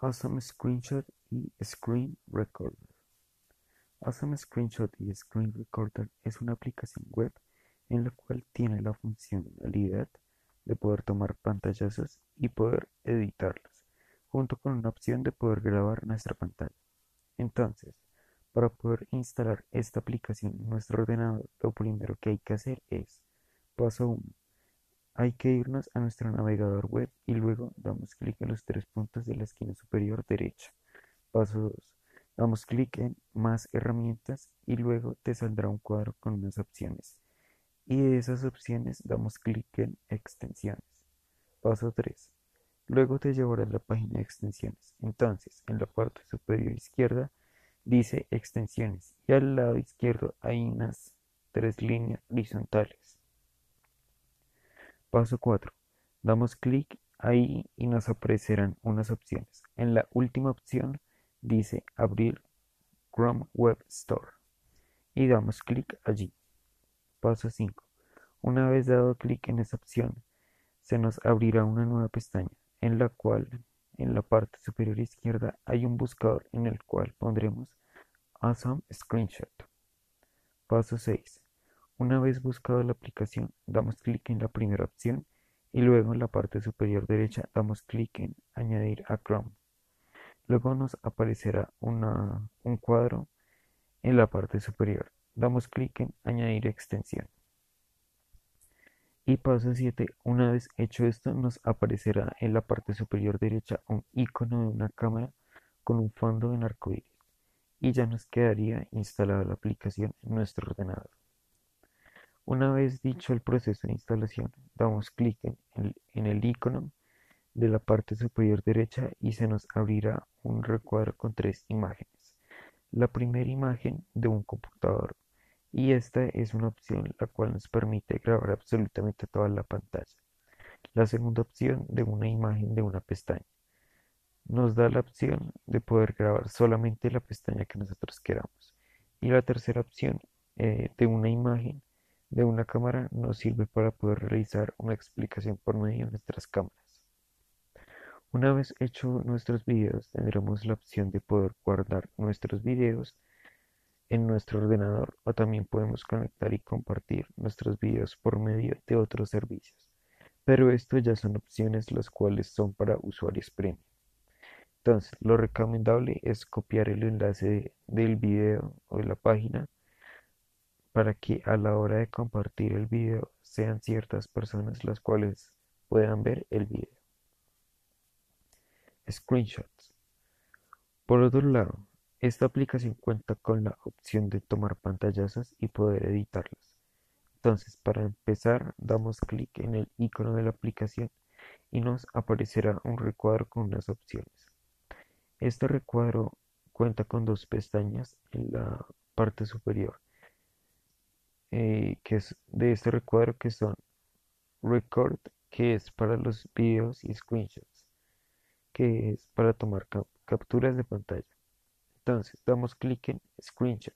Awesome Screenshot y Screen Recorder. Awesome Screenshot y Screen Recorder es una aplicación web en la cual tiene la funcionalidad de poder tomar pantallazos y poder editarlas, junto con una opción de poder grabar nuestra pantalla. Entonces, para poder instalar esta aplicación en nuestro ordenador, lo primero que hay que hacer es, paso 1, hay que irnos a nuestro navegador web y luego damos clic en los tres puntos de la esquina superior derecha. Paso 2. Damos clic en Más herramientas y luego te saldrá un cuadro con unas opciones. Y de esas opciones damos clic en Extensiones. Paso 3. Luego te llevará a la página de extensiones. Entonces, en la parte superior izquierda dice Extensiones y al lado izquierdo hay unas tres líneas horizontales. Paso 4. Damos clic ahí y nos aparecerán unas opciones. En la última opción dice abrir Chrome Web Store y damos clic allí. Paso 5. Una vez dado clic en esa opción, se nos abrirá una nueva pestaña en la cual en la parte superior izquierda hay un buscador en el cual pondremos Awesome Screenshot. Paso 6. Una vez buscado la aplicación, damos clic en la primera opción y luego en la parte superior derecha damos clic en Añadir a Chrome. Luego nos aparecerá un cuadro en la parte superior. Damos clic en Añadir extensión. Y paso 7. Una vez hecho esto, nos aparecerá en la parte superior derecha un icono de una cámara con un fondo en arcoíris. Y ya nos quedaría instalada la aplicación en nuestro ordenador. Una vez dicho el proceso de instalación, damos clic en el, icono de la parte superior derecha y se nos abrirá un recuadro con tres imágenes. La primera imagen de un computador y esta es una opción la cual nos permite grabar absolutamente toda la pantalla. La segunda opción de una imagen de una pestaña. Nos da la opción de poder grabar solamente la pestaña que nosotros queramos. Y la tercera opción eh, de una imagen de una cámara nos sirve para poder realizar una explicación por medio de nuestras cámaras. Una vez hecho nuestros videos, tendremos la opción de poder guardar nuestros videos en nuestro ordenador o también podemos conectar y compartir nuestros videos por medio de otros servicios. Pero esto ya son opciones las cuales son para usuarios premium. Entonces, lo recomendable es copiar el enlace del video o de la página para que a la hora de compartir el video sean ciertas personas las cuales puedan ver el video. Screenshots. Por otro lado, esta aplicación cuenta con la opción de tomar pantallazos y poder editarlas. Entonces, para empezar, damos clic en el icono de la aplicación y nos aparecerá un recuadro con unas opciones. Este recuadro cuenta con dos pestañas en la parte superior eh, que es de este recuadro que son record que es para los videos y screenshots que es para tomar capturas de pantalla. Entonces damos clic en screenshot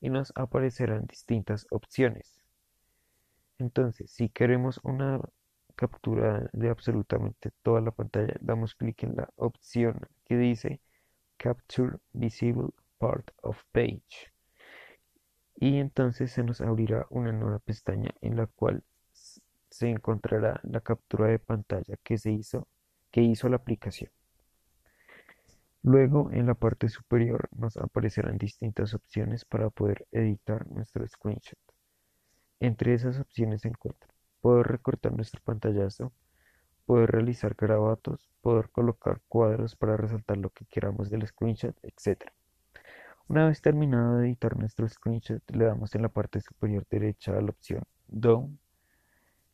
y nos aparecerán distintas opciones. Entonces si queremos una captura de absolutamente toda la pantalla damos clic en la opción que dice capture visible part of page y entonces se nos abrirá una nueva pestaña en la cual se encontrará la captura de pantalla que se hizo que hizo la aplicación. Luego en la parte superior nos aparecerán distintas opciones para poder editar nuestro screenshot. Entre esas opciones se encuentran poder recortar nuestro pantallazo, poder realizar grabatos, poder colocar cuadros para resaltar lo que queramos del screenshot, etc. Una vez terminado de editar nuestro screenshot, le damos en la parte superior derecha a la opción Down.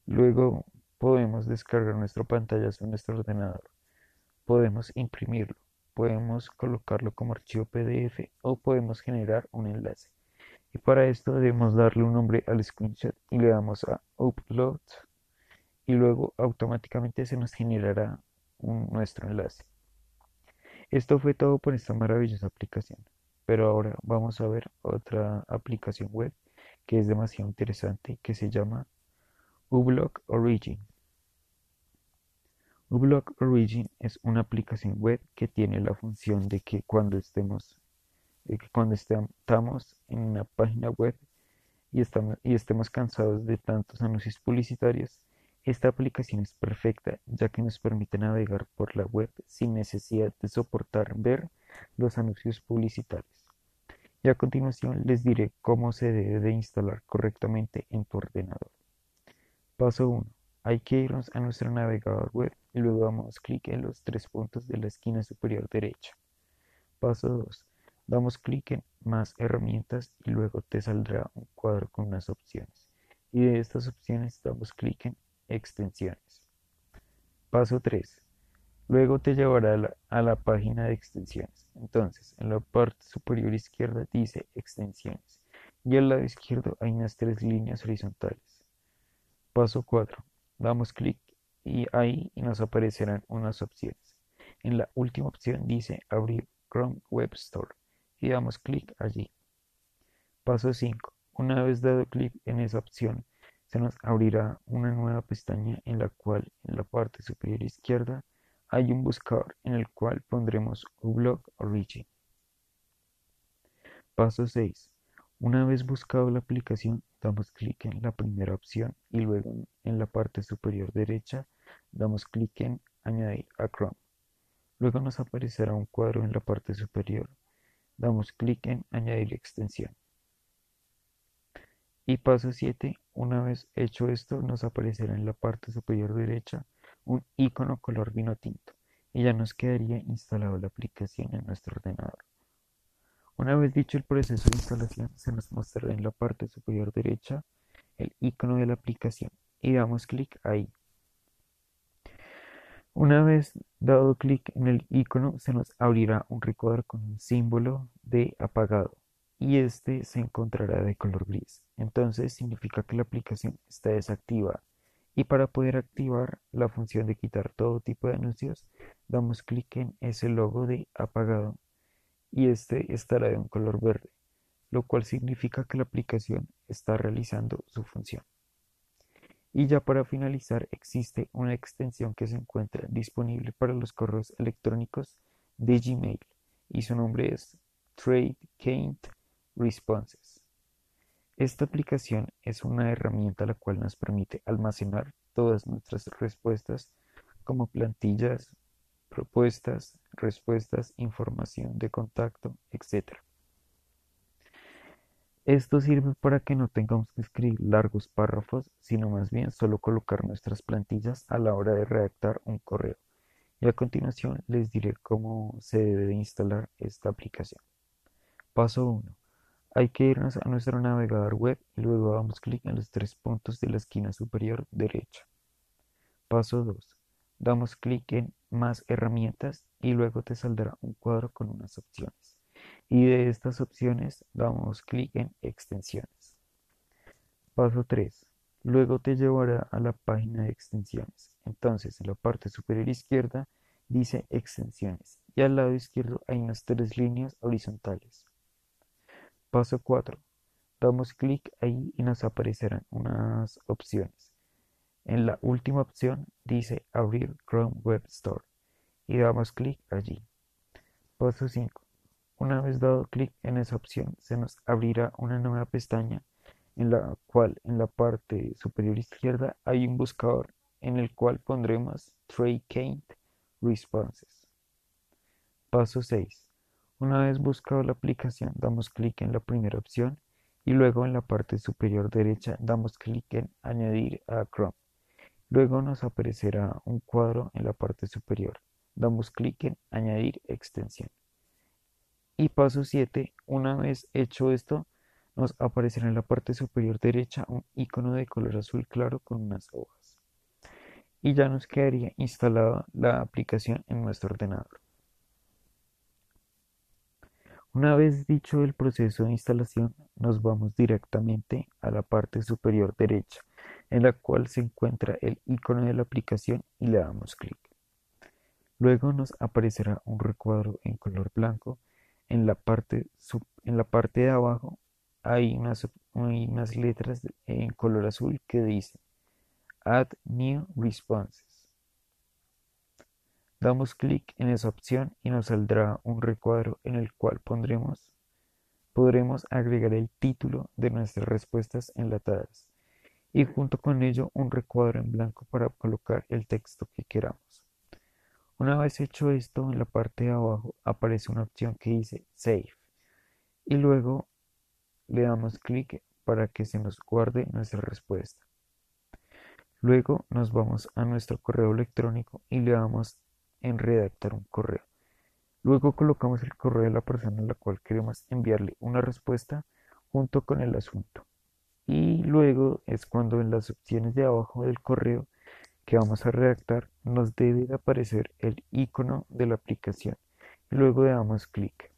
Luego podemos descargar nuestro pantallazo en nuestro ordenador. Podemos imprimirlo, podemos colocarlo como archivo PDF o podemos generar un enlace. Y para esto debemos darle un nombre al screenshot y le damos a Upload y luego automáticamente se nos generará nuestro enlace. Esto fue todo por esta maravillosa aplicación. Pero ahora vamos a ver otra aplicación web que es demasiado interesante que se llama uBlock Origin. uBlock Origin es una aplicación web que tiene la función de que cuando estemos, cuando estamos en una página web y, estamos, y estemos cansados de tantos anuncios publicitarios, esta aplicación es perfecta ya que nos permite navegar por la web sin necesidad de soportar ver los anuncios publicitarios. Y a continuación les diré cómo se debe de instalar correctamente en tu ordenador. Paso 1. Hay que irnos a nuestro navegador web y luego damos clic en los tres puntos de la esquina superior derecha. Paso 2. Damos clic en Más herramientas y luego te saldrá un cuadro con unas opciones. Y de estas opciones damos clic en Extensiones. Paso 3. Luego te llevará a la, página de extensiones. Entonces, en la parte superior izquierda dice extensiones y al lado izquierdo hay unas tres líneas horizontales. Paso 4. Damos clic y ahí nos aparecerán unas opciones. En la última opción dice abrir Chrome Web Store y damos clic allí. Paso 5. Una vez dado clic en esa opción, se nos abrirá una nueva pestaña en la cual en la parte superior izquierda hay un buscador en el cual pondremos uBlock Origin. Paso 6. Una vez buscado la aplicación, damos clic en la primera opción y luego en la parte superior derecha damos clic en Añadir a Chrome. Luego nos aparecerá un cuadro en la parte superior. Damos clic en Añadir extensión. Y paso 7. Una vez hecho esto, nos aparecerá en la parte superior derecha un icono color vino tinto y ya nos quedaría instalado la aplicación en nuestro ordenador. Una vez dicho el proceso de instalación, se nos mostrará en la parte superior derecha el icono de la aplicación y damos clic ahí. Una vez dado clic en el icono, se nos abrirá un recuadro con un símbolo de apagado y este se encontrará de color gris. Entonces significa que la aplicación está desactivada y para poder activar la función de quitar todo tipo de anuncios, damos clic en ese logo de apagado y este estará de un color verde, lo cual significa que la aplicación está realizando su función. Y ya para finalizar, existe una extensión que se encuentra disponible para los correos electrónicos de Gmail y su nombre es Trade Responses. Esta aplicación es una herramienta la cual nos permite almacenar todas nuestras respuestas como plantillas, propuestas, respuestas, información de contacto, etc. Esto sirve para que no tengamos que escribir largos párrafos, sino más bien solo colocar nuestras plantillas a la hora de redactar un correo. Y a continuación les diré cómo se debe de instalar esta aplicación. Paso 1. Hay que irnos a nuestro navegador web y luego damos clic en los tres puntos de la esquina superior derecha. Paso 2. Damos clic en Más herramientas y luego te saldrá un cuadro con unas opciones. Y de estas opciones damos clic en Extensiones. Paso 3. Luego te llevará a la página de extensiones. Entonces en la parte superior izquierda dice Extensiones y al lado izquierdo hay unas tres líneas horizontales. Paso 4. Damos clic ahí y nos aparecerán unas opciones. En la última opción dice Abrir Chrome Web Store y damos clic allí. Paso 5. Una vez dado clic en esa opción, se nos abrirá una nueva pestaña en la cual en la parte superior izquierda hay un buscador en el cual pondremos Trade Responses. Paso 6. Una vez buscado la aplicación, damos clic en la primera opción y luego en la parte superior derecha damos clic en Añadir a Chrome. Luego nos aparecerá un cuadro en la parte superior. Damos clic en Añadir extensión. Y paso 7. Una vez hecho esto, nos aparecerá en la parte superior derecha un icono de color azul claro con unas hojas. Y ya nos quedaría instalada la aplicación en nuestro ordenador. Una vez dicho el proceso de instalación, nos vamos directamente a la parte superior derecha, en la cual se encuentra el icono de la aplicación y le damos clic. Luego nos aparecerá un recuadro en color blanco. En la parte, en la parte de abajo hay unas, hay unas letras en color azul que dicen Add New Responses. Damos clic en esa opción y nos saldrá un recuadro en el cual pondremos, podremos agregar el título de nuestras respuestas enlatadas y junto con ello un recuadro en blanco para colocar el texto que queramos. Una vez hecho esto, en la parte de abajo aparece una opción que dice Save y luego le damos clic para que se nos guarde nuestra respuesta. Luego nos vamos a nuestro correo electrónico y le damos en redactar un correo. Luego colocamos el correo de la persona a la cual queremos enviarle una respuesta junto con el asunto. Y luego es cuando en las opciones de abajo del correo que vamos a redactar nos debe aparecer el icono de la aplicación y luego le damos clic.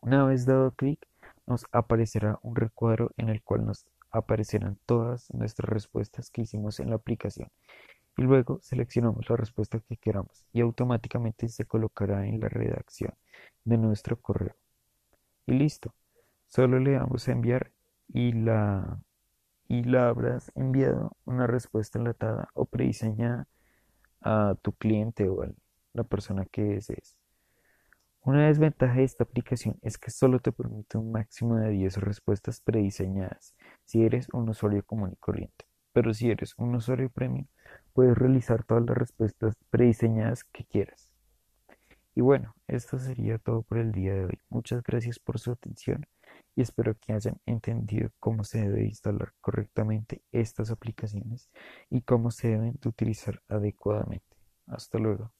Una vez dado clic nos aparecerá un recuadro en el cual nos aparecerán todas nuestras respuestas que hicimos en la aplicación y luego seleccionamos la respuesta que queramos y automáticamente se colocará en la redacción de nuestro correo. Y listo, solo le damos a enviar y la, y la habrás enviado una respuesta enlatada o prediseñada a tu cliente o a la persona que desees. Una desventaja de esta aplicación es que solo te permite un máximo de 10 respuestas prediseñadas si eres un usuario común y corriente. Pero si eres un usuario premium, puedes realizar todas las respuestas prediseñadas que quieras. Y bueno, esto sería todo por el día de hoy. Muchas gracias por su atención y espero que hayan entendido cómo se debe instalar correctamente estas aplicaciones y cómo se deben utilizar adecuadamente. Hasta luego.